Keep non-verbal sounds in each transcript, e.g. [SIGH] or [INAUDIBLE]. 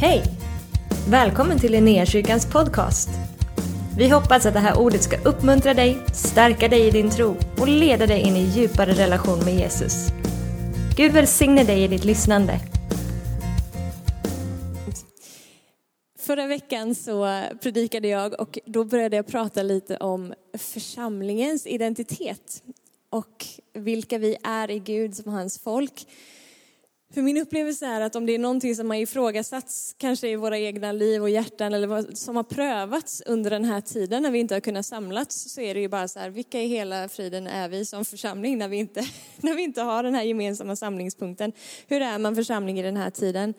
Hej! Välkommen till Linnéakyrkans podcast. Vi hoppas att det här ordet ska uppmuntra dig, stärka dig i din tro och leda dig in i djupare relation med Jesus. Gud välsigne dig i ditt lyssnande. Förra veckan så predikade jag och då började jag prata lite om församlingens identitet och vilka vi är i Gud som hans folk. För min upplevelse är att om det är någonting som har ifrågasatts, kanske i våra egna liv och hjärtan, eller vad som har prövats under den här tiden när vi inte har kunnat samlats, så är det ju bara så här, vilka i hela friden är vi som församling när vi inte, [LAUGHS] när vi inte har den här gemensamma samlingspunkten? Hur är man församling i den här tiden?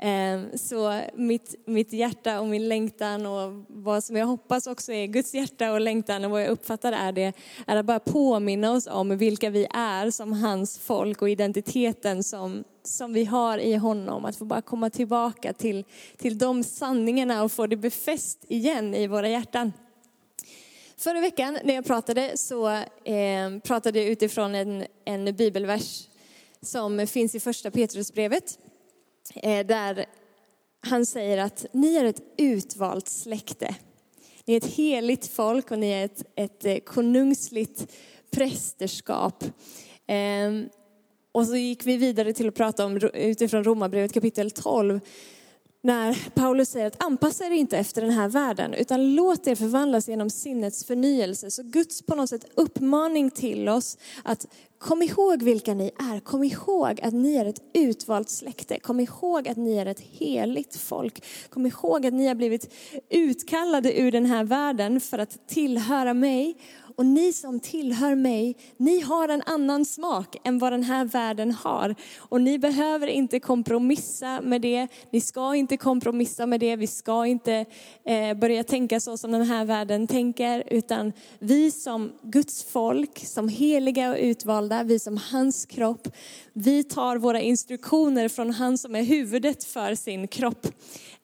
Ehm, så mitt, mitt hjärta och min längtan och vad som jag hoppas också är Guds hjärta och längtan och vad jag uppfattar är det, är att bara påminna oss om vilka vi är som hans folk och identiteten som, som vi har i honom. Att få bara komma tillbaka till, till de sanningarna och få det befäst igen i våra hjärtan. Förra veckan när jag pratade så eh, pratade jag utifrån en, en bibelvers som finns i första Petrusbrevet. Eh, där han säger att ni är ett utvalt släkte. Ni är ett heligt folk och ni är ett, ett eh, konungsligt prästerskap. Ehm, och så gick vi vidare till att prata om utifrån Romarbrevet kapitel 12 när Paulus säger att anpassa er inte efter den här världen, utan låt er förvandlas genom sinnets förnyelse. Så Guds på något sätt uppmaning till oss att kom ihåg vilka ni är. Kom ihåg att ni är ett utvalt släkte. Kom ihåg att ni är ett heligt folk. Kom ihåg att ni har blivit utkallade ur den här världen för att tillhöra mig och ni som tillhör mig, ni har en annan smak än vad den här världen har. Och ni behöver inte kompromissa med det. Ni ska inte kompromissa med det. Vi ska inte eh, börja tänka så som den här världen tänker. Utan vi som Guds folk, som heliga och utvalda, vi som hans kropp, vi tar våra instruktioner från han som är huvudet för sin kropp.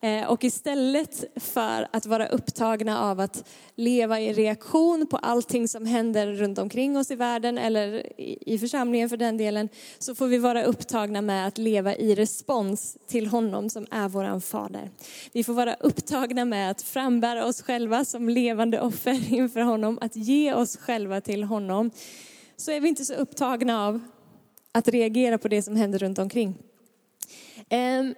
Eh, och istället för att vara upptagna av att leva i reaktion på allting som händer runt omkring oss i världen eller i församlingen för den delen, så får vi vara upptagna med att leva i respons till honom som är våran fader. Vi får vara upptagna med att frambära oss själva som levande offer [LAUGHS] inför honom, att ge oss själva till honom. Så är vi inte så upptagna av att reagera på det som händer runt omkring. Um,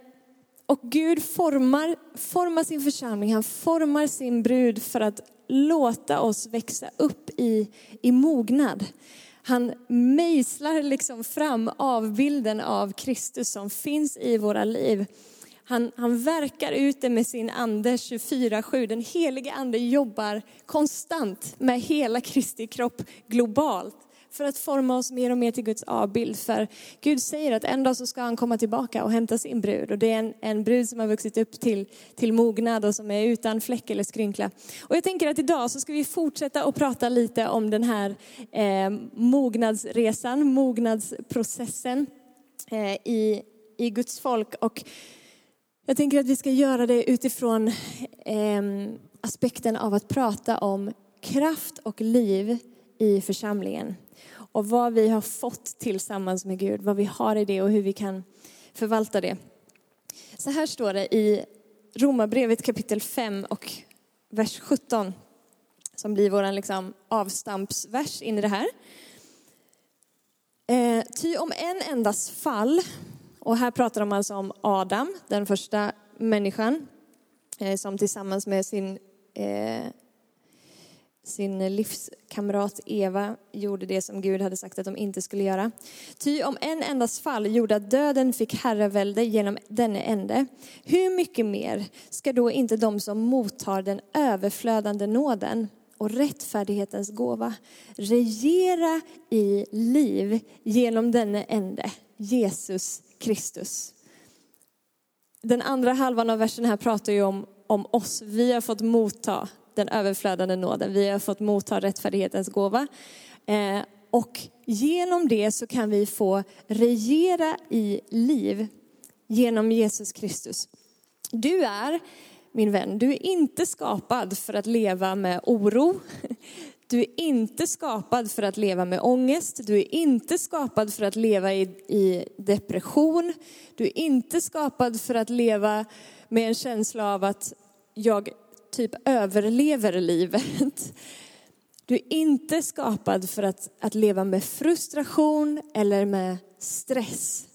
och Gud formar, formar sin församling, han formar sin brud för att låta oss växa upp i, i mognad. Han mejslar liksom fram avbilden av Kristus som finns i våra liv. Han, han verkar ut det med sin ande 24-7. Den helige ande jobbar konstant med hela Kristi kropp globalt för att forma oss mer och mer till Guds avbild. För Gud säger att en dag så ska han komma tillbaka och hämta sin brud. Och det är en, en brud som har vuxit upp till, till mognad och som är utan fläck eller skrynkla. Och jag tänker att idag så ska vi fortsätta att prata lite om den här eh, mognadsresan, mognadsprocessen eh, i, i Guds folk. Och jag tänker att vi ska göra det utifrån eh, aspekten av att prata om kraft och liv i församlingen och vad vi har fått tillsammans med Gud, vad vi har i det och hur vi kan förvalta det. Så här står det i Romarbrevet kapitel 5 och vers 17 som blir vår liksom avstampsvers in i det här. Eh, ty om en endas fall, och här pratar de alltså om Adam, den första människan, eh, som tillsammans med sin eh, sin livskamrat Eva gjorde det som Gud hade sagt att de inte skulle göra. Ty om en endas fall gjorde att döden fick herravälde genom denne ende, hur mycket mer ska då inte de som mottar den överflödande nåden och rättfärdighetens gåva regera i liv genom denne ende, Jesus Kristus. Den andra halvan av versen här pratar ju om, om oss. Vi har fått motta den överflödande nåden. Vi har fått motta rättfärdighetens gåva. Eh, och genom det så kan vi få regera i liv genom Jesus Kristus. Du är, min vän, du är inte skapad för att leva med oro. [LAUGHS] Du är inte skapad för att leva med ångest. Du är inte skapad för att leva i, i depression. Du är inte skapad för att leva med en känsla av att jag typ överlever livet. Du är inte skapad för att, att leva med frustration eller med stress.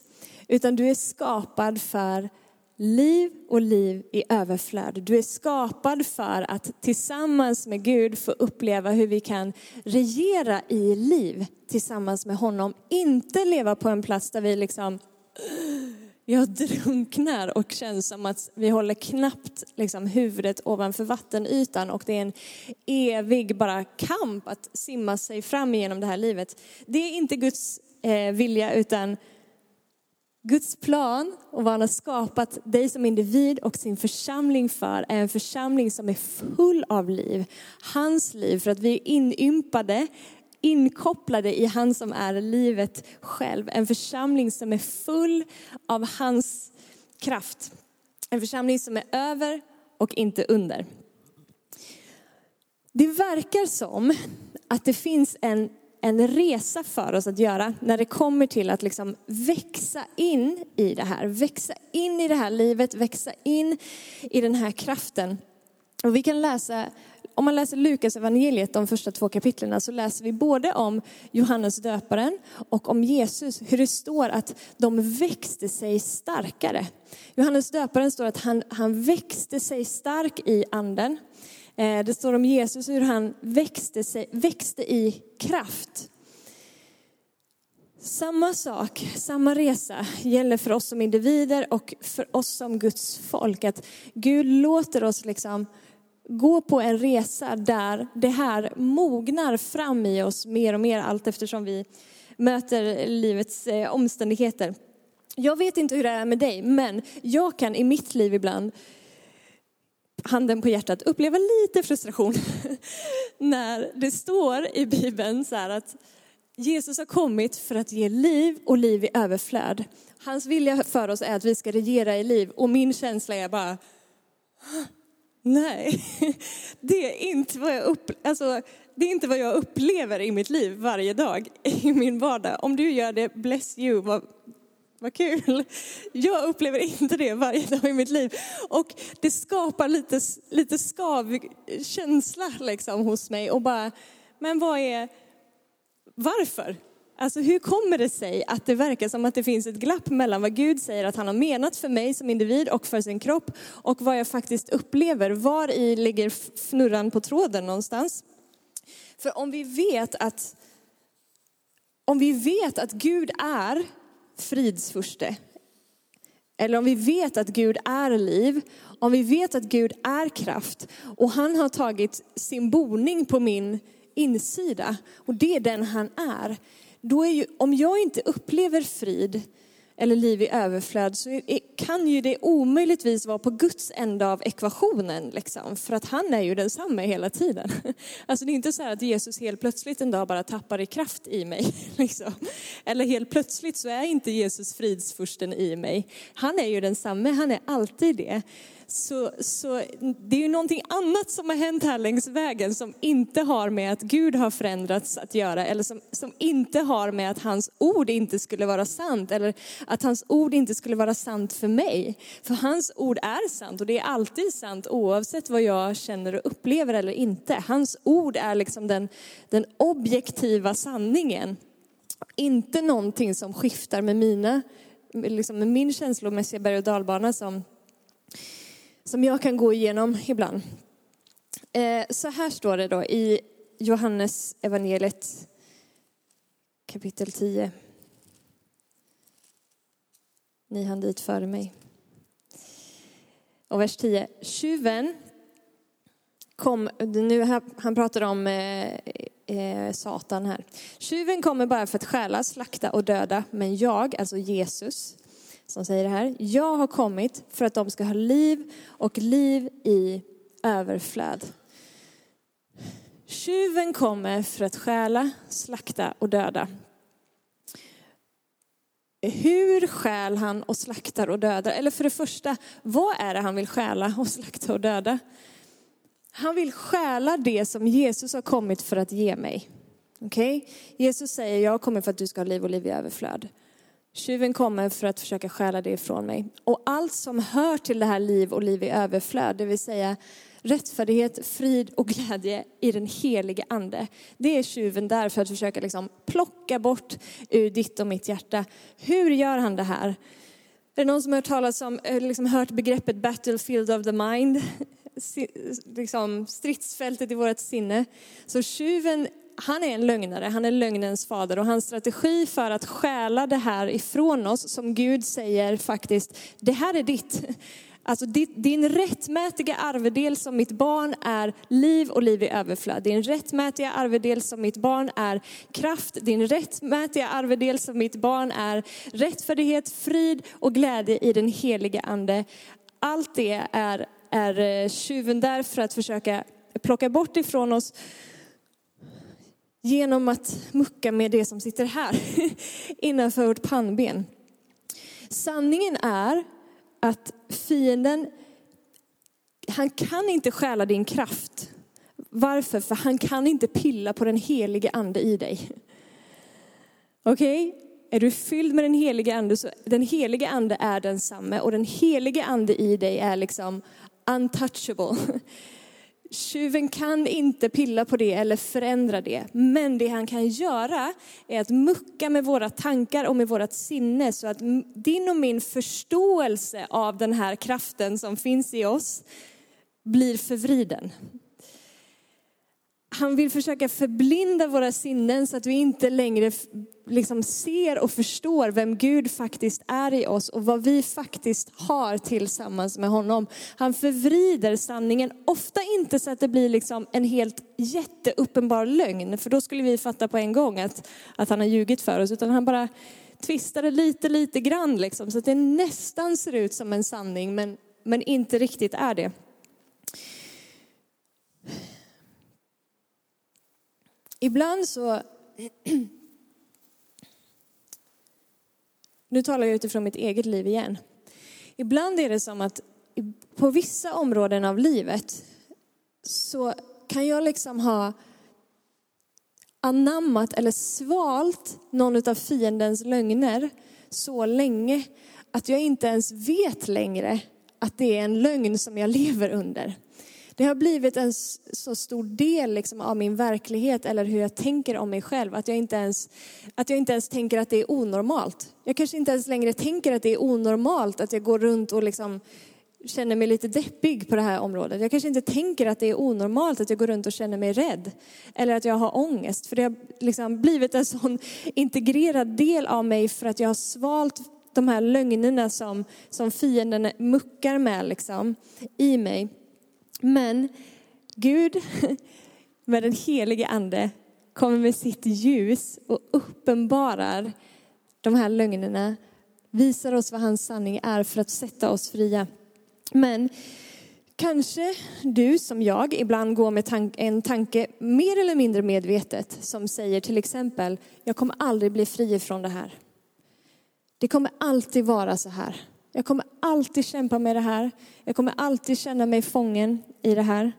Utan du är skapad för liv och liv i överflöd. Du är skapad för att tillsammans med Gud få uppleva hur vi kan regera i liv tillsammans med honom. Inte leva på en plats där vi liksom jag drunknar och känns som att vi håller knappt liksom, huvudet ovanför vattenytan och det är en evig bara kamp att simma sig fram genom det här livet. Det är inte Guds eh, vilja utan Guds plan och vad han har skapat dig som individ och sin församling för är en församling som är full av liv. Hans liv, för att vi är inympade, inkopplade i han som är livet själv. En församling som är full av hans kraft. En församling som är över och inte under. Det verkar som att det finns en en resa för oss att göra när det kommer till att liksom växa in i det här. Växa in i det här livet, växa in i den här kraften. Och vi kan läsa, om man läser Lukas evangeliet, de första två kapitlen, så läser vi både om Johannes döparen och om Jesus, hur det står att de växte sig starkare. Johannes döparen står att han, han växte sig stark i anden. Eh, det står om Jesus hur han växte, sig, växte i kraft. Samma sak, samma resa gäller för oss som individer och för oss som Guds folk. Att Gud låter oss liksom gå på en resa där det här mognar fram i oss mer och mer allt eftersom vi möter livets eh, omständigheter. Jag vet inte hur det är med dig, men jag kan i mitt liv ibland handen på hjärtat, uppleva lite frustration [LAUGHS] när det står i Bibeln så här att Jesus har kommit för att ge liv och liv i överflöd. Hans vilja för oss är att vi ska regera i liv och min känsla är bara, nej, [LAUGHS] det är inte vad jag, upp, alltså, det är inte vad jag upplever i mitt liv varje dag, i min vardag. Om du gör det, bless you, vad, vad kul. [LAUGHS] Jag upplever inte det varje dag i mitt liv. Och det skapar lite, lite skavkänsla liksom hos mig. Och bara, men vad är, varför? Alltså hur kommer det sig att det verkar som att det finns ett glapp mellan vad Gud säger att han har menat för mig som individ och för sin kropp och vad jag faktiskt upplever. Var i ligger fnurran på tråden någonstans? För om vi vet att om vi vet att Gud är fridsfurste. Eller om vi vet att Gud är liv, om vi vet att Gud är kraft och han har tagit sin boning på min insida och det är den han är. Då är ju, om jag inte upplever frid eller liv i överflöd så kan ju det omöjligtvis vara på Guds ände av ekvationen. Liksom, för att han är ju densamme hela tiden. [LAUGHS] Alltså det är inte så att Jesus helt plötsligt en dag bara tappar i kraft i mig. [LAUGHS] Liksom. Eller helt plötsligt så är inte Jesus fridsfursten i mig. Han är ju densamme, han är alltid det så, så det är ju någonting annat som har hänt här längs vägen som inte har med att Gud har förändrats att göra eller som, som inte har med att hans ord inte skulle vara sant eller att hans ord inte skulle vara sant för mig. För hans ord är sant och det är alltid sant oavsett vad jag känner och upplever eller inte. Hans ord är liksom den, den objektiva sanningen. Inte någonting som skiftar med mina liksom med min känslomässiga berg och dalbana som som jag kan gå igenom ibland. Eh, så här står det då i Johannes evangeliet kapitel 10. Ni hann dit före mig. Och vers 10. Tjuven kom, nu han pratar om eh, eh, Satan här. Tjuven kommer bara för att stjäla, slakta och döda, men jag, alltså Jesus, som säger det här. Jag har kommit för att de ska ha liv och liv i överflöd. Tjuven kommer för att stjäla, slakta och döda. Hur stjäl han och slaktar och dödar? Eller för det första, vad är det han vill stjäla och slakta och döda? Han vill stjäla det som Jesus har kommit för att ge mig. Okej? Okay? Jesus säger, jag kommer för att du ska ha liv och liv i överflöd. Tjuven kommer för att försöka stjäla det ifrån mig. Och allt som hör till det här liv och liv i överflöd, det vill säga rättfärdighet, frid och glädje i den helige ande. Det är tjuven där för att försöka liksom plocka bort ur ditt och mitt hjärta. Hur gör han det här? Är det någon som har hört talas om, eh, liksom hört begreppet battlefield of the mind? Liksom stridsfältet i vårt sinne. Så tjuven han är en lögnare, han är lögnens fader och hans strategi för att stjäla det här ifrån oss, som Gud säger faktiskt, det här är ditt. Alltså din rättmätiga arvedel som mitt barn är liv och liv i överflöd. Din rättmätiga arvedel som mitt barn är kraft. Din rättmätiga arvedel som mitt barn är rättfärdighet, frid och glädje i den helige ande. Allt det är, är eh, tjuven där för att försöka plocka bort ifrån oss genom att mucka med det som sitter här [LAUGHS] innanför vårt pannben. Sanningen är att fienden, han kan inte stjäla din kraft. Varför? För han kan inte pilla på den helige ande i dig. Okej? Okay? Är du fylld med den helige ande så den helige ande är densamme och den helige ande i dig är liksom untouchable. [LAUGHS] Tjuven kan inte pilla på det eller förändra det. Men det han kan göra är att mucka med våra tankar och med vårt sinne så att din och min förståelse av den här kraften som finns i oss blir förvriden. Han vill försöka förblinda våra sinnen så att vi inte längre liksom ser och förstår vem Gud faktiskt är i oss och vad vi faktiskt har tillsammans med honom. Han förvrider sanningen, ofta inte så att det blir liksom en helt jätteuppenbar lögn, för då skulle vi fatta på en gång att, att han har ljugit för oss, utan han bara tvistar det lite, lite grann liksom, så att det nästan ser ut som en sanning, men, men inte riktigt är det. Ibland så Nu talar jag utifrån mitt eget liv igen. Ibland är det som att på vissa områden av livet så kan jag liksom ha anammat eller svalt någon av fiendens lögner så länge att jag inte ens vet längre att det är en lögn som jag lever under. Det har blivit en så stor del liksom av min verklighet eller hur jag tänker om mig själv att jag, inte ens, att jag inte ens tänker att det är onormalt. Jag kanske inte ens längre tänker att det är onormalt att jag går runt och liksom känner mig lite deppig på det här området. Jag kanske inte tänker att det är onormalt att jag går runt och känner mig rädd. Eller att jag har ångest. För det har liksom blivit en sån integrerad del av mig för att jag har svalt de här lögnerna som, som fienden muckar med liksom, i mig. Men Gud [LAUGHS] med den helige ande kommer med sitt ljus och uppenbarar de här lögnerna, visar oss vad hans sanning är för att sätta oss fria. Men kanske du som jag ibland går med tank, en tanke mer eller mindre medvetet som säger till exempel, jag kommer aldrig bli fri från det här. Det kommer alltid vara så här. Jag kommer alltid kämpa med det här. Jag kommer alltid känna mig fången i det här.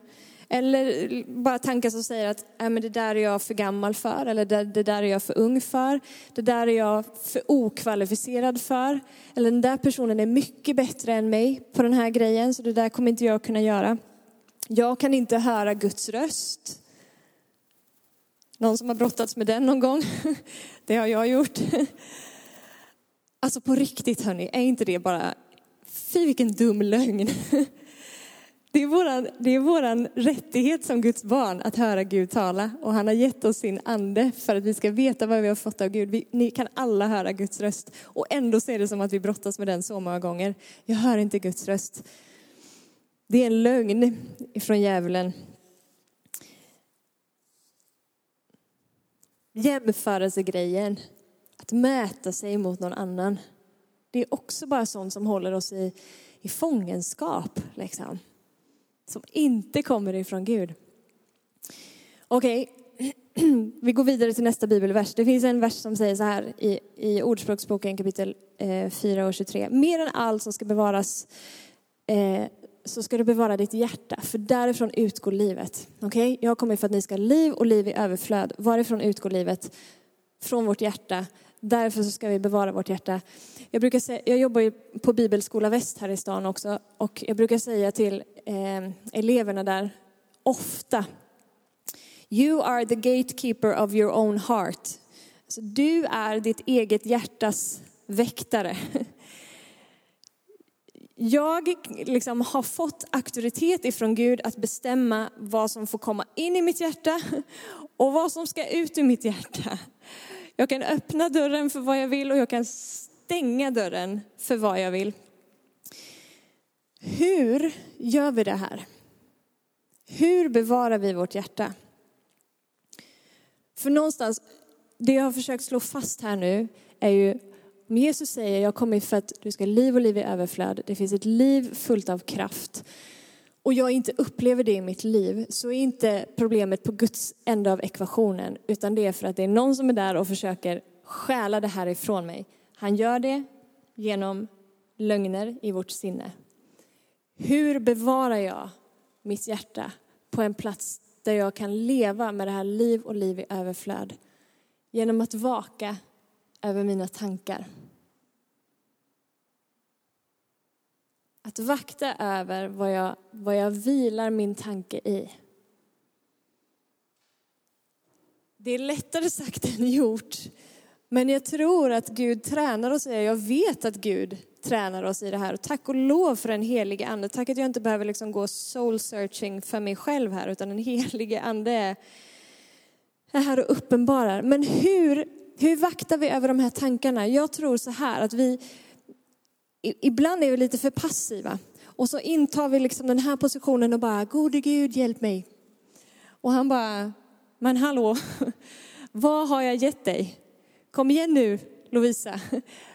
Eller bara tankar som säger att äh, men det där är jag för gammal för, eller det, det där är jag för ung för, det där är jag för okvalificerad för, eller den där personen är mycket bättre än mig på den här grejen, så det där kommer inte jag kunna göra. Jag kan inte höra Guds röst. Någon som har brottats med den någon gång? [LAUGHS] Det har jag gjort. Alltså på riktigt hörni, är inte det bara, fy vilken dum lögn. Det är, våran, det är våran rättighet som Guds barn att höra Gud tala. Och han har gett oss sin ande för att vi ska veta vad vi har fått av Gud. Vi, ni kan alla höra Guds röst. Och ändå ser det som att vi brottas med den så många gånger. Jag hör inte Guds röst. Det är en lögn ifrån djävulen. Jämförelsegrejen att mäta sig mot någon annan. Det är också bara sånt som håller oss i, i fångenskap, liksom. Som inte kommer ifrån Gud. Okej, okay. [CLEARS THROAT] vi går vidare till nästa bibelvers. Det finns en vers som säger så här i, i Ordspråksboken kapitel eh, 4 och 23. Mer än allt som ska bevaras eh, så ska du bevara ditt hjärta, för därifrån utgår livet. Okej? Okay? Jag kommer för att ni ska ha liv och liv i överflöd. Varifrån utgår livet? Från vårt hjärta. Därför så ska vi bevara vårt hjärta. Jag, brukar säga, jag jobbar ju på Bibelskola Väst här i stan också och jag brukar säga till eh, eleverna där ofta You are the gatekeeper of your own heart. Alltså, du är ditt eget hjärtas väktare. [LAUGHS] Jag liksom har fått auktoritet ifrån Gud att bestämma vad som får komma in i mitt hjärta och vad som ska ut ur mitt hjärta. Jag kan öppna dörren för vad jag vill och jag kan stänga dörren för vad jag vill. Hur gör vi det här? Hur bevarar vi vårt hjärta? För någonstans, det jag har försökt slå fast här nu är ju, om Jesus säger jag kommer för att du ska ha liv och liv i överflöd, det finns ett liv fullt av kraft. Och jag inte upplever det i mitt liv, så är inte problemet på Guds ände av ekvationen, utan det är för att det är någon som är där och försöker stjäla det här ifrån mig. Han gör det genom lögner i vårt sinne. Hur bevarar jag mitt hjärta på en plats där jag kan leva med det här liv och liv i överflöd. Genom att vaka över mina tankar. Att vakta över vad jag, vad jag vilar min tanke i. Det är lättare sagt än gjort. Men jag tror att Gud tränar oss i det. Jag vet att Gud tränar oss i det här. Och tack och lov för den helige ande. Tack att jag inte behöver liksom gå soul searching för mig själv här, utan den helige ande är, är här och uppenbarar. Men hur, hur vaktar vi över de här tankarna? Jag tror så här att vi, ibland är vi lite för passiva. Och så intar vi liksom den här positionen och bara, gode Gud hjälp mig. Och han bara, men hallå, [LAUGHS] vad har jag gett dig? Kom igen nu Lovisa,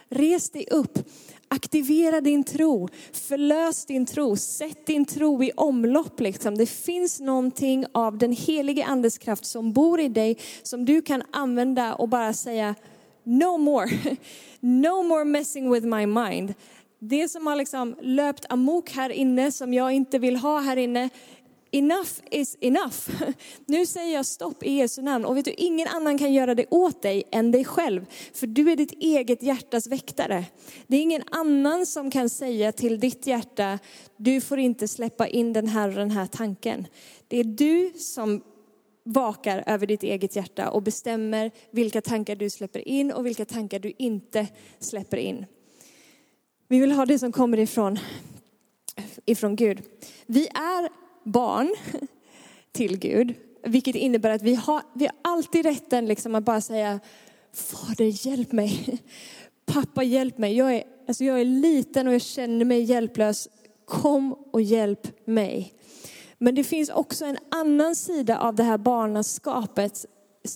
res dig upp. Aktivera din tro, förlös din tro, sätt din tro i omlopp. Liksom. Det finns någonting av den helige andes kraft som bor i dig, som du kan använda och bara säga no more, [LAUGHS] no more messing with my mind. Det som har liksom löpt amok här inne, som jag inte vill ha här inne, enough is enough. [LAUGHS] Nu säger jag stopp i Jesu namn. Och vet du, ingen annan kan göra det åt dig än dig själv. För du är ditt eget hjärtas väktare. Det är ingen annan som kan säga till ditt hjärta, du får inte släppa in den här och den här tanken. Det är du som vakar över ditt eget hjärta och bestämmer vilka tankar du släpper in och vilka tankar du inte släpper in. Vi vill ha det som kommer ifrån, ifrån Gud. Vi är barn [LAUGHS] till Gud. Vilket innebär att vi har, vi har alltid rätten liksom att bara säga, Fader hjälp mig. [LAUGHS] Pappa hjälp mig. Jag är, alltså jag är liten och jag känner mig hjälplös. Kom och hjälp mig. Men det finns också en annan sida av det här barnaskapet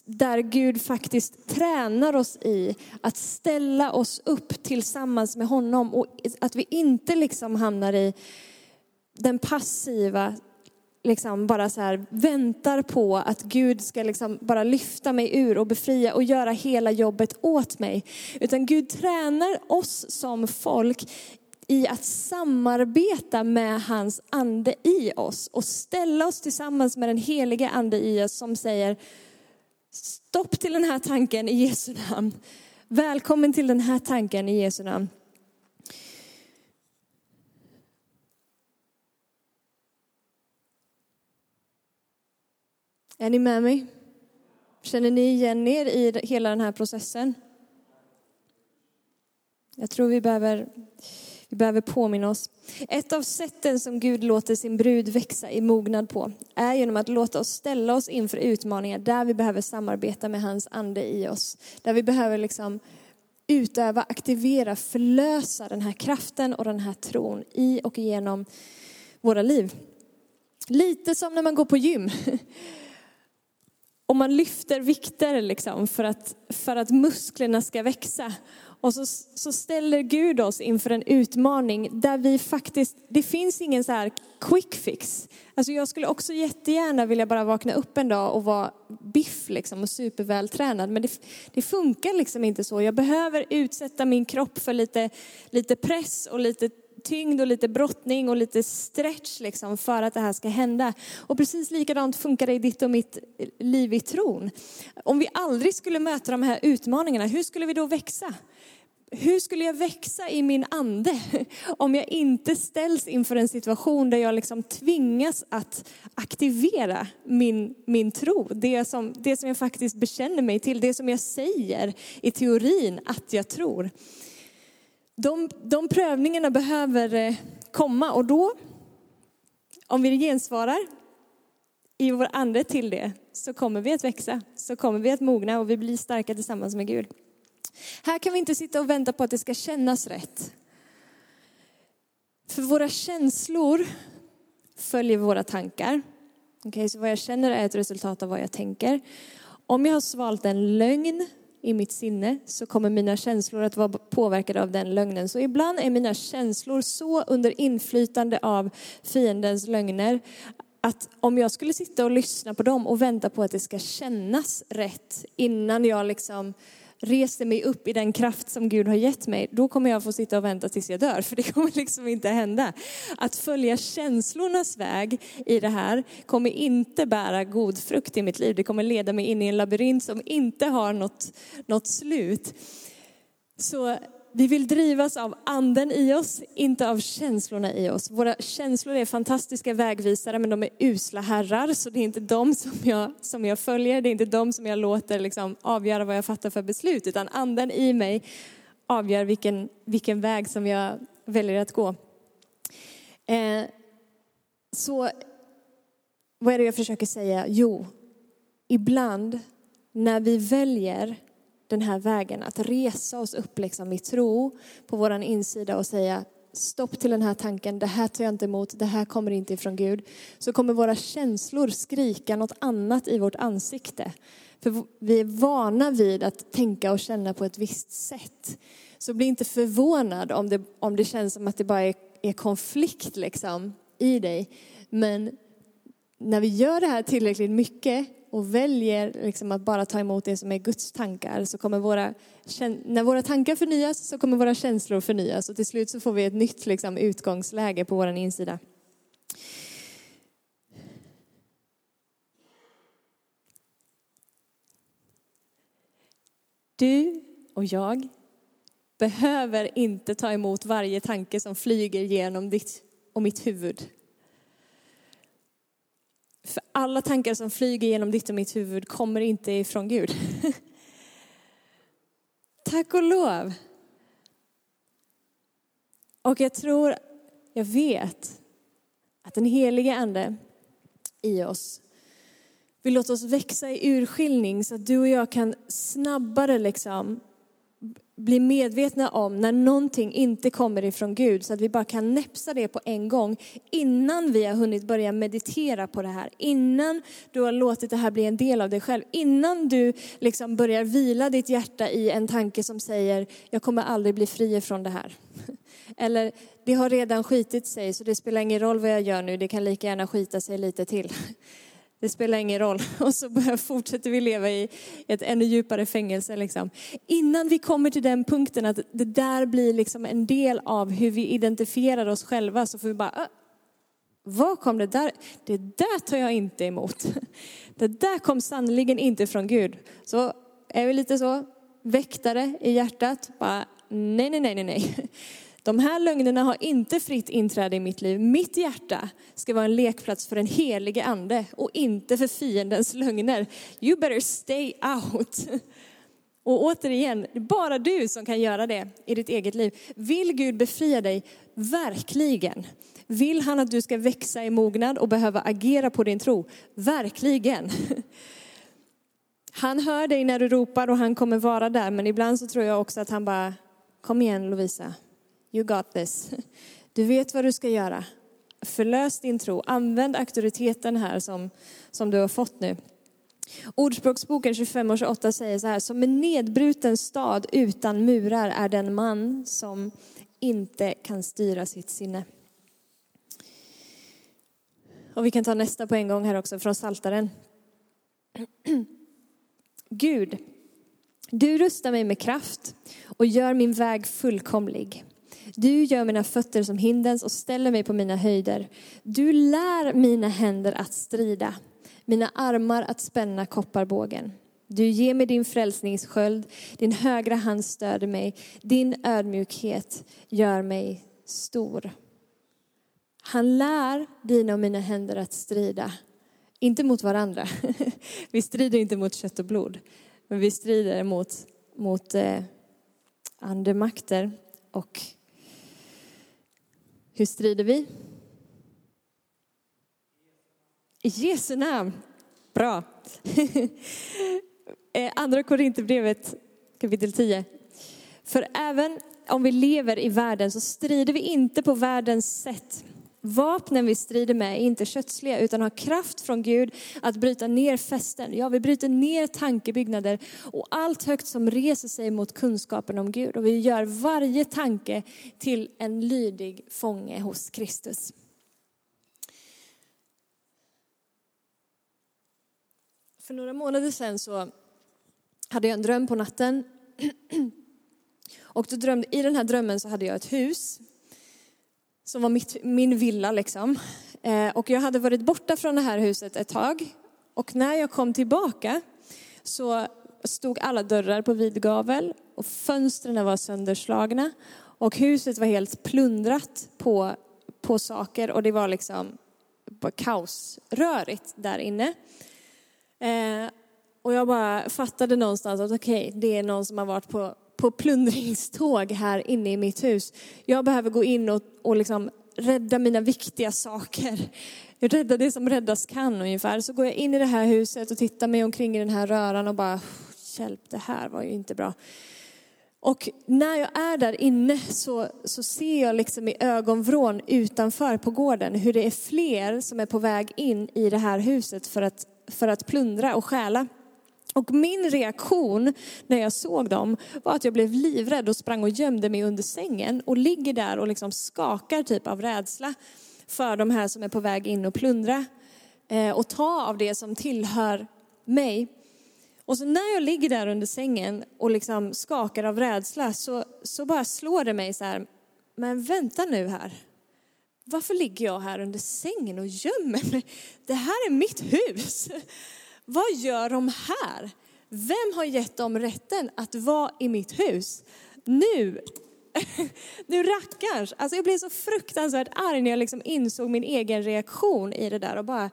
där Gud faktiskt tränar oss i att ställa oss upp tillsammans med honom och att vi inte liksom hamnar i den passiva liksom bara så här väntar på att Gud ska liksom bara lyfta mig ur och befria och göra hela jobbet åt mig. Utan Gud tränar oss som folk i att samarbeta med hans ande i oss och ställa oss tillsammans med den helige ande i oss som säger stopp till den här tanken i Jesu namn. Välkommen till den här tanken i Jesu namn. Är ni med mig? Känner ni igen er i hela den här processen? Jag tror vi behöver, vi behöver påminna oss. Ett av sätten som Gud låter sin brud växa i mognad på är genom att låta oss ställa oss inför utmaningar där vi behöver samarbeta med hans ande i oss. Där vi behöver liksom utöva, aktivera, förlösa den här kraften och den här tron i och genom våra liv. Lite som när man går på gym. [LAUGHS] Och man lyfter vikter liksom för, att, för att musklerna ska växa. Och så, så ställer Gud oss inför en utmaning där vi faktiskt, det finns ingen så här quick fix. Alltså jag skulle också jättegärna vilja bara vakna upp en dag och vara biff liksom och supervältränad. Men det, det funkar liksom inte så. Jag behöver utsätta min kropp för lite, lite press och lite tyngd och lite brottning och lite stretch liksom för att det här ska hända. Och precis likadant funkar det i ditt och mitt liv i tron. Om vi aldrig skulle möta de här utmaningarna, hur skulle vi då växa? hur skulle jag växa i min ande [LAUGHS] om jag inte ställs inför en situation där jag liksom tvingas att aktivera min, min tro? Det som, det som jag faktiskt bekänner mig till, det som jag säger i teorin att jag tror. De, de prövningarna behöver eh, komma och då, om vi gensvarar i vår ande till det, så kommer vi att växa, så kommer vi att mogna och vi blir starka tillsammans med Gud. Här kan vi inte sitta och vänta på att det ska kännas rätt. För våra känslor följer våra tankar. Okay, så vad jag känner är ett resultat av vad jag tänker. Om jag har svalt en lögn i mitt sinne så kommer mina känslor att vara påverkade av den lögnen. Så ibland är mina känslor så under inflytande av fiendens lögner att om jag skulle sitta och lyssna på dem och vänta på att det ska kännas rätt innan jag liksom reser mig upp i den kraft som Gud har gett mig, då kommer jag få sitta och vänta tills jag dör, för det [LAUGHS] kommer liksom inte hända. Att följa känslornas väg i det här kommer inte bära god frukt i mitt liv. Det kommer leda mig in i en labyrint som inte har något, något slut. Så vi vill drivas av anden i oss, inte av känslorna i oss. Våra känslor är fantastiska vägvisare, men de är usla herrar, så det är inte de som jag, som jag följer, det är inte de som jag låter liksom avgöra vad jag fattar för beslut, utan anden i mig avgör vilken, vilken väg som jag väljer att gå. Eh, så vad är det jag försöker säga? Jo, ibland när vi väljer den här vägen, att resa oss upp liksom i tro på vår insida och säga stopp till den här tanken, det här tar jag inte emot, det här kommer inte ifrån Gud. Så kommer våra känslor skrika något annat i vårt ansikte. För vi är vana vid att tänka och känna på ett visst sätt. Så bli inte förvånad om det, om det känns som att det bara är, är konflikt liksom i dig. Men när vi gör det här tillräckligt mycket och väljer liksom att bara ta emot det som är Guds tankar så kommer våra, när våra tankar förnyas så kommer våra känslor förnyas och till slut så får vi ett nytt liksom, utgångsläge på vår insida. Du och jag behöver inte ta emot varje tanke som flyger genom ditt och mitt huvud. För alla tankar som flyger genom ditt och mitt huvud kommer inte ifrån Gud. [LAUGHS] Tack och lov. Och jag tror, jag vet att den helige ande i oss vill låta oss växa i urskiljning så att du och jag kan snabbare liksom bli medvetna om när någonting inte kommer ifrån Gud så att vi bara kan näpsa det på en gång innan vi har hunnit börja meditera på det här. Innan du har låtit det här bli en del av dig själv. Innan du liksom börjar vila ditt hjärta i en tanke som säger, jag kommer aldrig bli fri från det här. [LAUGHS] Eller, det har redan skitit sig så det spelar ingen roll vad jag gör nu, det kan lika gärna skita sig lite till. [LAUGHS] Det spelar ingen roll. [LAUGHS] Och så fortsätter vi leva i ett ännu djupare fängelse. Liksom. Innan vi kommer till den punkten att det där blir liksom en del av hur vi identifierar oss själva så får vi bara, vad kom det där? Det där tar jag inte emot. [LAUGHS] Det där kom sannoliken inte från Gud. Så är vi lite så väktare i hjärtat, bara nej, nej, nej, nej, nej. [LAUGHS] De här lögnerna har inte fritt inträde i mitt liv. Mitt hjärta ska vara en lekplats för den helige ande och inte för fiendens lögner. You better stay out. Och återigen, det är bara du som kan göra det i ditt eget liv. Vill Gud befria dig? Verkligen. Vill han att du ska växa i mognad och behöva agera på din tro? Verkligen. Han hör dig när du ropar och han kommer vara där, men ibland så tror jag också att han bara, kom igen Lovisa, You got this. Du vet vad du ska göra. Förlös din tro. Använd auktoriteten här som, som du har fått nu. Ordspråksboken 25 och 28 säger så här, som en nedbruten stad utan murar är den man som inte kan styra sitt sinne. Och vi kan ta nästa på en gång här också från Saltaren. [CLEARS THROAT] Gud, du rustar mig med kraft och gör min väg fullkomlig. Du gör mina fötter som hindens och ställer mig på mina höjder. Du lär mina händer att strida, mina armar att spänna kopparbågen. Du ger mig din frälsningssköld, din högra hand stöder mig, din ödmjukhet gör mig stor. Han lär dina och mina händer att strida, inte mot varandra. [LAUGHS] Vi strider inte mot kött och blod, men vi strider mot, mot eh, andemakter och hur strider vi? I Jesu namn. Bra. [LAUGHS] Eh, andra Korinthierbrevet kapitel 10. För även om vi lever i världen så strider vi inte på världens sätt. Vapnen vi strider med är inte kötsliga utan har kraft från Gud att bryta ner fästen. Ja, vi bryter ner tankebyggnader och allt högt som reser sig mot kunskapen om Gud. Och vi gör varje tanke till en lydig fånge hos Kristus. För några månader sedan så hade jag en dröm på natten. [CLEARS THROAT] Och då drömde, i den här drömmen så hade jag ett hus som var mitt, min villa liksom. Eh, och jag hade varit borta från det här huset ett tag. Och när jag kom tillbaka så stod alla dörrar på vid gavel och fönstren var sönderslagna. Och huset var helt plundrat på, på saker och det var liksom kaosrörigt där inne. Eh, och jag bara fattade någonstans att okej, okay, det är någon som har varit på, på plundringståg här inne i mitt hus. Jag behöver gå in och, och liksom rädda mina viktiga saker. Rädda det som räddas kan ungefär. Så går jag in i det här huset och tittar mig omkring i den här röran och bara, hjälp det här var ju inte bra. Och när jag är där inne så, så ser jag liksom i ögonvrån utanför på gården hur det är fler som är på väg in i det här huset för att, för att plundra och stjäla. Och min reaktion när jag såg dem var att jag blev livrädd och sprang och gömde mig under sängen och ligger där och liksom skakar typ av rädsla för de här som är på väg in och plundra eh, och ta av det som tillhör mig. Och så när jag ligger där under sängen och liksom skakar av rädsla så, så bara slår det mig så här, men vänta nu här. Varför ligger jag här under sängen och gömmer mig? Det här är mitt hus. Vad gör de här? Vem har gett dem rätten att vara i mitt hus? Nu, [LAUGHS] nu rackars. Alltså jag blev så fruktansvärt arg när jag liksom insåg min egen reaktion i det där och bara,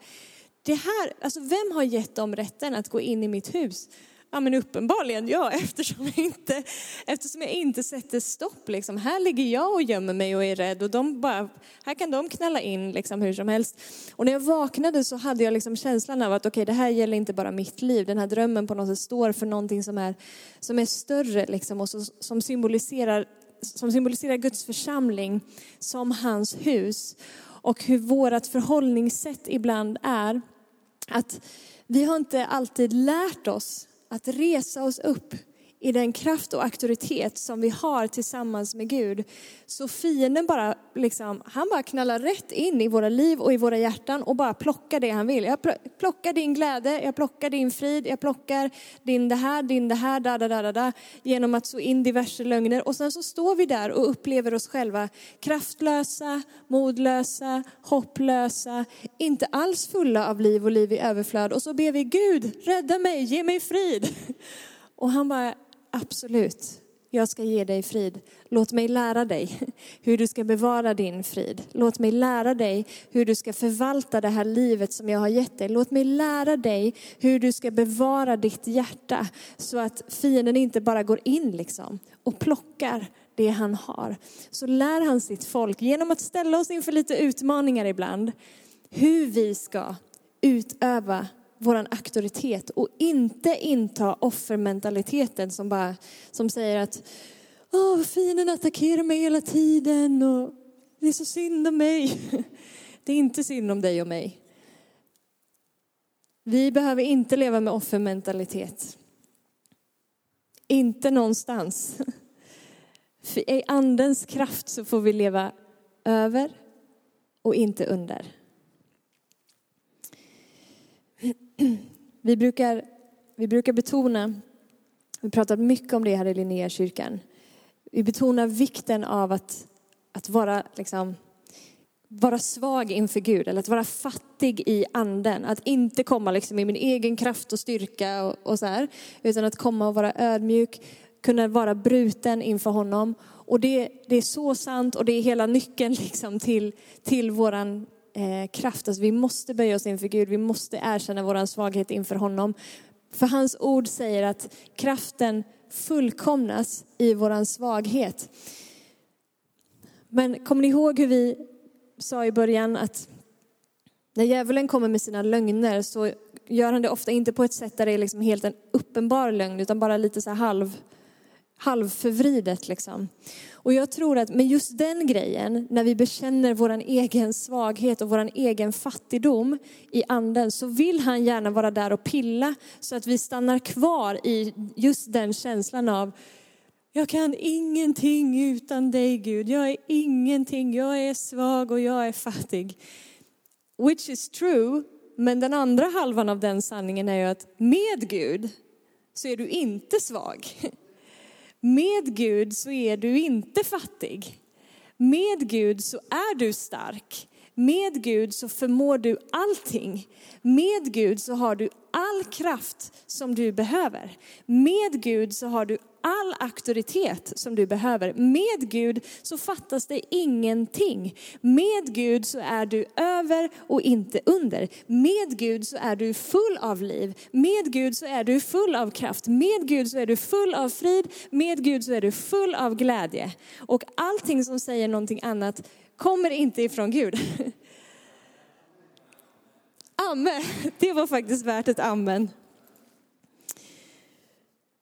det här, alltså vem har gett dem rätten att gå in i mitt hus? Ja men uppenbarligen ja, [LAUGHS] eftersom jag inte, eftersom jag inte sätter stopp. Liksom. Här ligger jag och gömmer mig och är rädd och de bara, här kan de knalla in liksom, hur som helst. Och när jag vaknade så hade jag liksom känslan av att okej okay, det här gäller inte bara mitt liv. Den här drömmen på något sätt står för någonting som är, som är större liksom, och så, som, symboliserar, som symboliserar Guds församling som hans hus. Och hur vårt förhållningssätt ibland är att vi har inte alltid lärt oss att resa oss upp i den kraft och auktoritet som vi har tillsammans med Gud. Så fienden bara, liksom, han bara knallar rätt in i våra liv och i våra hjärtan och bara plockar det han vill. Jag plockar din glädje, jag plockar din frid, jag plockar din det här, din det här, da, da, da, da, da, genom att så in diverse lögner. Och sen så står vi där och upplever oss själva kraftlösa, modlösa, hopplösa, inte alls fulla av liv och liv i överflöd. Och så ber vi Gud, rädda mig, ge mig frid. [LAUGHS] Och han bara, absolut, jag ska ge dig frid. Låt mig lära dig [LAUGHS] hur du ska bevara din frid. Låt mig lära dig hur du ska förvalta det här livet som jag har gett dig. Låt mig lära dig hur du ska bevara ditt hjärta så att fienden inte bara går in liksom och plockar det han har. Så lär han sitt folk genom att ställa oss inför lite utmaningar ibland hur vi ska utöva vår auktoritet och inte inta offermentaliteten som, bara, som säger att Åh, fienden attackerar mig hela tiden och det är så synd om mig. [LAUGHS] Det är inte synd om dig och mig. Vi behöver inte leva med offermentalitet. Inte någonstans. [LAUGHS] För i andens kraft så får vi leva över och inte under. [CLEARS THROAT] Vi brukar, vi brukar betona, vi pratar mycket om det här i Linnéakyrkan. Vi betonar vikten av att, att vara, liksom, vara svag inför Gud, eller att vara fattig i anden. Att inte komma liksom i min egen kraft och styrka och, och så här, utan att komma och vara ödmjuk, kunna vara bruten inför honom. Och det, det är så sant och det är hela nyckeln [LAUGHS] liksom till, till våran eh, kraft. Alltså vi måste böja oss inför Gud, vi måste erkänna vår svaghet inför honom. För hans ord säger att kraften fullkomnas i vår svaghet. Men kommer ni ihåg hur vi sa i början att när djävulen kommer med sina lögner så gör han det ofta inte på ett sätt där det är liksom helt en uppenbar lögn utan bara lite så halv, halvförvridet. Liksom. Och jag tror att med just den grejen, när vi bekänner vår egen svaghet och vår egen fattigdom i anden, så vill han gärna vara där och pilla så att vi stannar kvar i just den känslan av jag kan ingenting utan dig Gud. Jag är ingenting. Jag är svag och jag är fattig. Which is true. Men den andra halvan av den sanningen är ju att med Gud så är du inte svag. [LAUGHS] Med Gud så är du inte fattig. Med Gud så är du stark. Med Gud så förmår du allting. Med Gud så har du all kraft som du behöver. Med Gud så har du all auktoritet som du behöver. Med Gud så fattas det ingenting. Med Gud så är du över och inte under. Med Gud så är du full av liv. Med Gud så är du full av kraft. Med Gud så är du full av frid. Med Gud så är du full av glädje. Och allting som säger någonting annat kommer inte ifrån Gud. [LAUGHS] Amen. Det var faktiskt värt ett amen.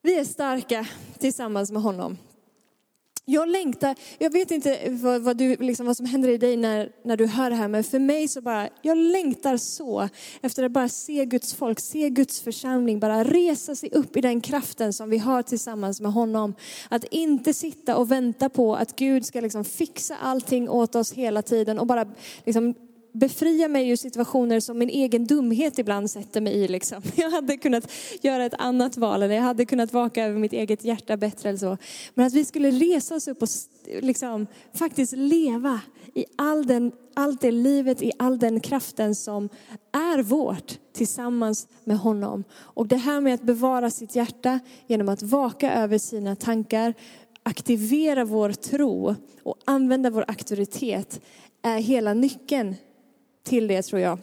Vi är starka tillsammans med honom. Jag längtar, jag vet inte vad, vad, du, liksom, vad som händer i dig när, när du hör det här, men för mig så bara, jag längtar så efter att bara se Guds folk, se Guds församling, bara resa sig upp i den kraften som vi har tillsammans med honom. Att inte sitta och vänta på att Gud ska liksom fixa allting åt oss hela tiden och bara liksom befria mig ur situationer som min egen dumhet ibland sätter mig i. Liksom. [LAUGHS] Jag hade kunnat göra ett annat val eller jag hade kunnat vaka över mitt eget hjärta bättre eller så. Men att vi skulle resa oss upp och liksom, faktiskt leva i all den, allt det livet, i all den kraften som är vårt tillsammans med honom. Och det här med att bevara sitt hjärta genom att vaka över sina tankar, aktivera vår tro och använda vår auktoritet är hela nyckeln till det tror jag.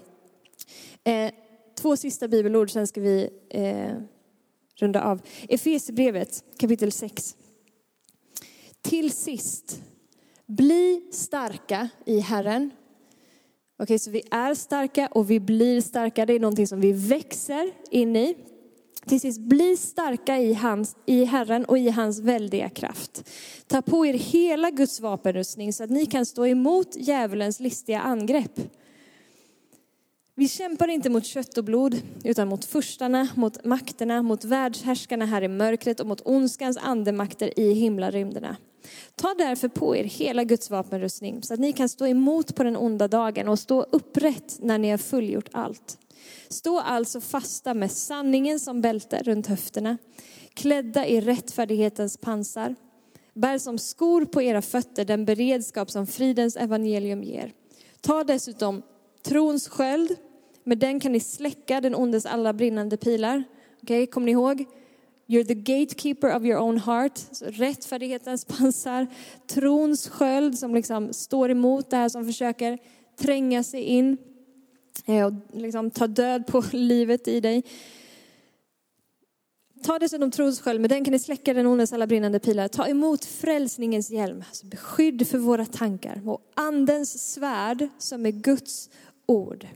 Eh, två sista bibelord, sen ska vi eh, runda av. Efesierbrevet kapitel 6. Till sist, bli starka i Herren. Okej, okay, så vi är starka och vi blir starka. Det är någonting som vi växer in i. Till sist, bli starka i, hans, i Herren och i hans väldiga kraft. Ta på er hela Guds vapenrustning så att ni kan stå emot djävulens listiga angrepp. Vi kämpar inte mot kött och blod, utan mot furstarna, mot makterna, mot världshärskarna här i mörkret och mot ondskans andemakter i himlarymderna. Ta därför på er hela Guds vapenrustning så att ni kan stå emot på den onda dagen och stå upprätt när ni har fullgjort allt. Stå alltså fasta med sanningen som bälte runt höfterna, klädda i rättfärdighetens pansar. Bär som skor på era fötter den beredskap som fridens evangelium ger. Ta dessutom trons sköld med den kan ni släcka den ondes alla brinnande pilar. Okay, kommer ni ihåg? You're the gatekeeper of your own heart. Så rättfärdighetens pansar, trons sköld som liksom står emot det här som försöker tränga sig in eh, och liksom ta död på [LAUGHS] livet i dig. Ta dessutom trons sköld, med den kan ni släcka den ondes alla brinnande pilar. Ta emot frälsningens hjälm, alltså beskydd för våra tankar och andens svärd som är Guds ord.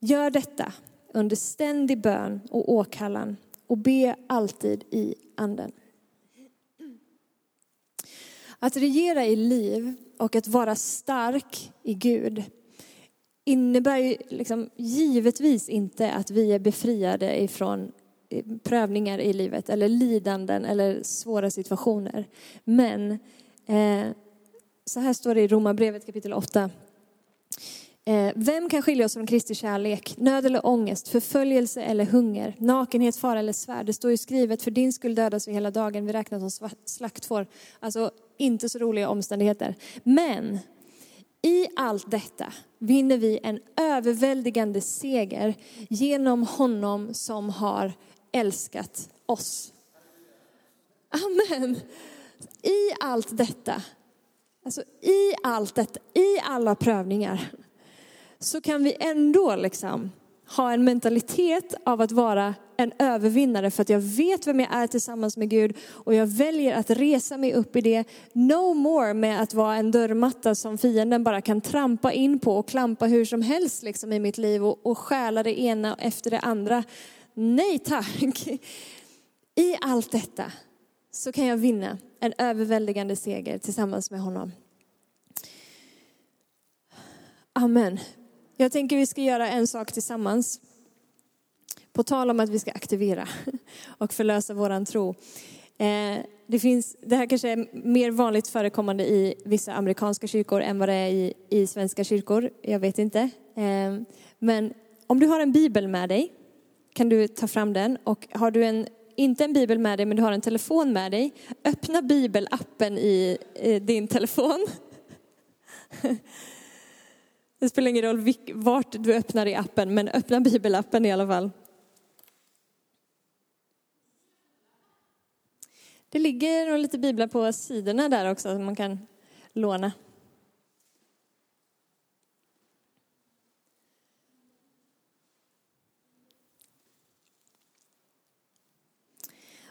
Gör detta under ständig bön och åkallan och be alltid i anden. Att regera i liv och att vara stark i Gud innebär ju liksom givetvis inte att vi är befriade ifrån eh, prövningar i livet eller lidanden eller svåra situationer. Men eh, så här står det i Romarbrevet kapitel 8. Eh, vem kan skilja oss från Kristi kärlek? Nöd eller ångest, förföljelse eller hunger, nakenhet, fara eller svärd. Det står ju skrivet, för din skull dödas vi hela dagen, vi räknas som slaktfår. Alltså, inte så roliga omständigheter. Men i allt detta vinner vi en överväldigande seger genom honom som har älskat oss. Amen. I allt detta, alltså i allt detta, i alla prövningar, så kan vi ändå liksom ha en mentalitet av att vara en övervinnare för att jag vet vem jag är tillsammans med Gud och jag väljer att resa mig upp i det. No more med att vara en dörrmatta som fienden bara kan trampa in på och klampa hur som helst liksom i mitt liv och, och stjäla det ena efter det andra. Nej tack. I allt detta så kan jag vinna en överväldigande seger tillsammans med honom. Amen. Jag tänker vi ska göra en sak tillsammans. På tal om att vi ska aktivera [LAUGHS] och förlösa våran tro. Eh, det, finns, det här kanske är mer vanligt förekommande i vissa amerikanska kyrkor än vad det är i, i svenska kyrkor. Jag vet inte. Eh, men om du har en bibel med dig kan du ta fram den och har du en, inte en bibel med dig men du har en telefon med dig, öppna bibelappen i, i din telefon. [LAUGHS] Det spelar ingen roll vart du öppnar i appen, men öppna bibelappen i alla fall. Det ligger nog lite biblar på sidorna där också som man kan låna.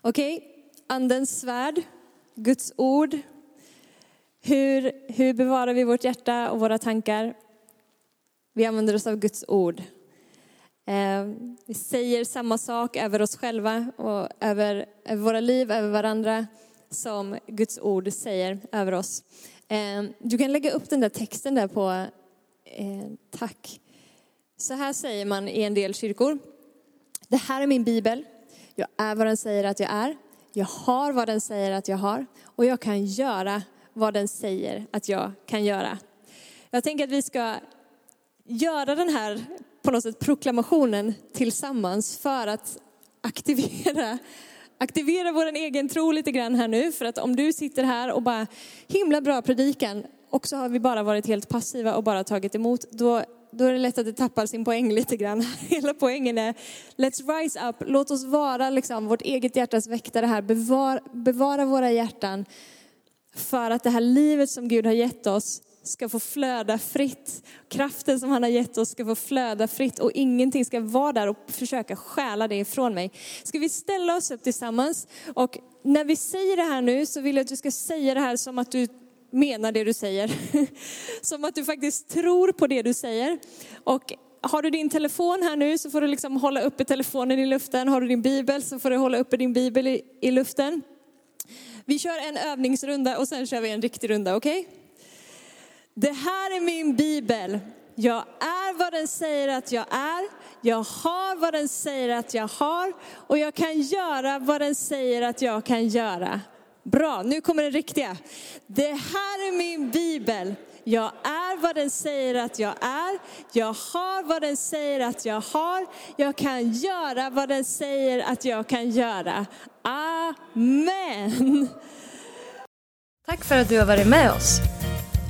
Okej, okay. andens svärd, Guds ord. Hur, hur bevarar vi vårt hjärta och våra tankar? Vi använder oss av Guds ord. Eh, vi säger samma sak över oss själva och över, över våra liv, över varandra, som Guds ord säger över oss. Eh, du kan lägga upp den där texten där på, eh, tack. Så här säger man i en del kyrkor. Det här är min bibel. Jag är vad den säger att jag är. Jag har vad den säger att jag har. Och jag kan göra vad den säger att jag kan göra. Jag tänker att vi ska göra den här på något sätt proklamationen tillsammans för att aktivera, aktivera vår egen tro lite grann här nu. För att om du sitter här och bara, himla bra predikan, och så har vi bara varit helt passiva och bara tagit emot, då, då är det lätt att det tappar sin poäng lite grann. [LAUGHS] Hela poängen är, let's rise up, låt oss vara liksom vårt eget hjärtas väktare här, bevara, bevara våra hjärtan för att det här livet som Gud har gett oss ska få flöda fritt. Kraften som han har gett oss ska få flöda fritt och ingenting ska vara där och försöka stjäla det ifrån mig. Ska vi ställa oss upp tillsammans? Och när vi säger det här nu så vill jag att du ska säga det här som att du menar det du säger. [LAUGHS] Som att du faktiskt tror på det du säger. Och har du din telefon här nu så får du liksom hålla uppe telefonen i luften. Har du din bibel så får du hålla uppe din bibel i, i luften. Vi kör en övningsrunda och sen kör vi en riktig runda, okej? Okay? Det här är min bibel. Jag är vad den säger att jag är. Jag har vad den säger att jag har. Och jag kan göra vad den säger att jag kan göra. Bra, nu kommer det riktiga. Det här är min bibel. Jag är vad den säger att jag är. Jag har vad den säger att jag har. Jag kan göra vad den säger att jag kan göra. Amen. Tack för att du har varit med oss.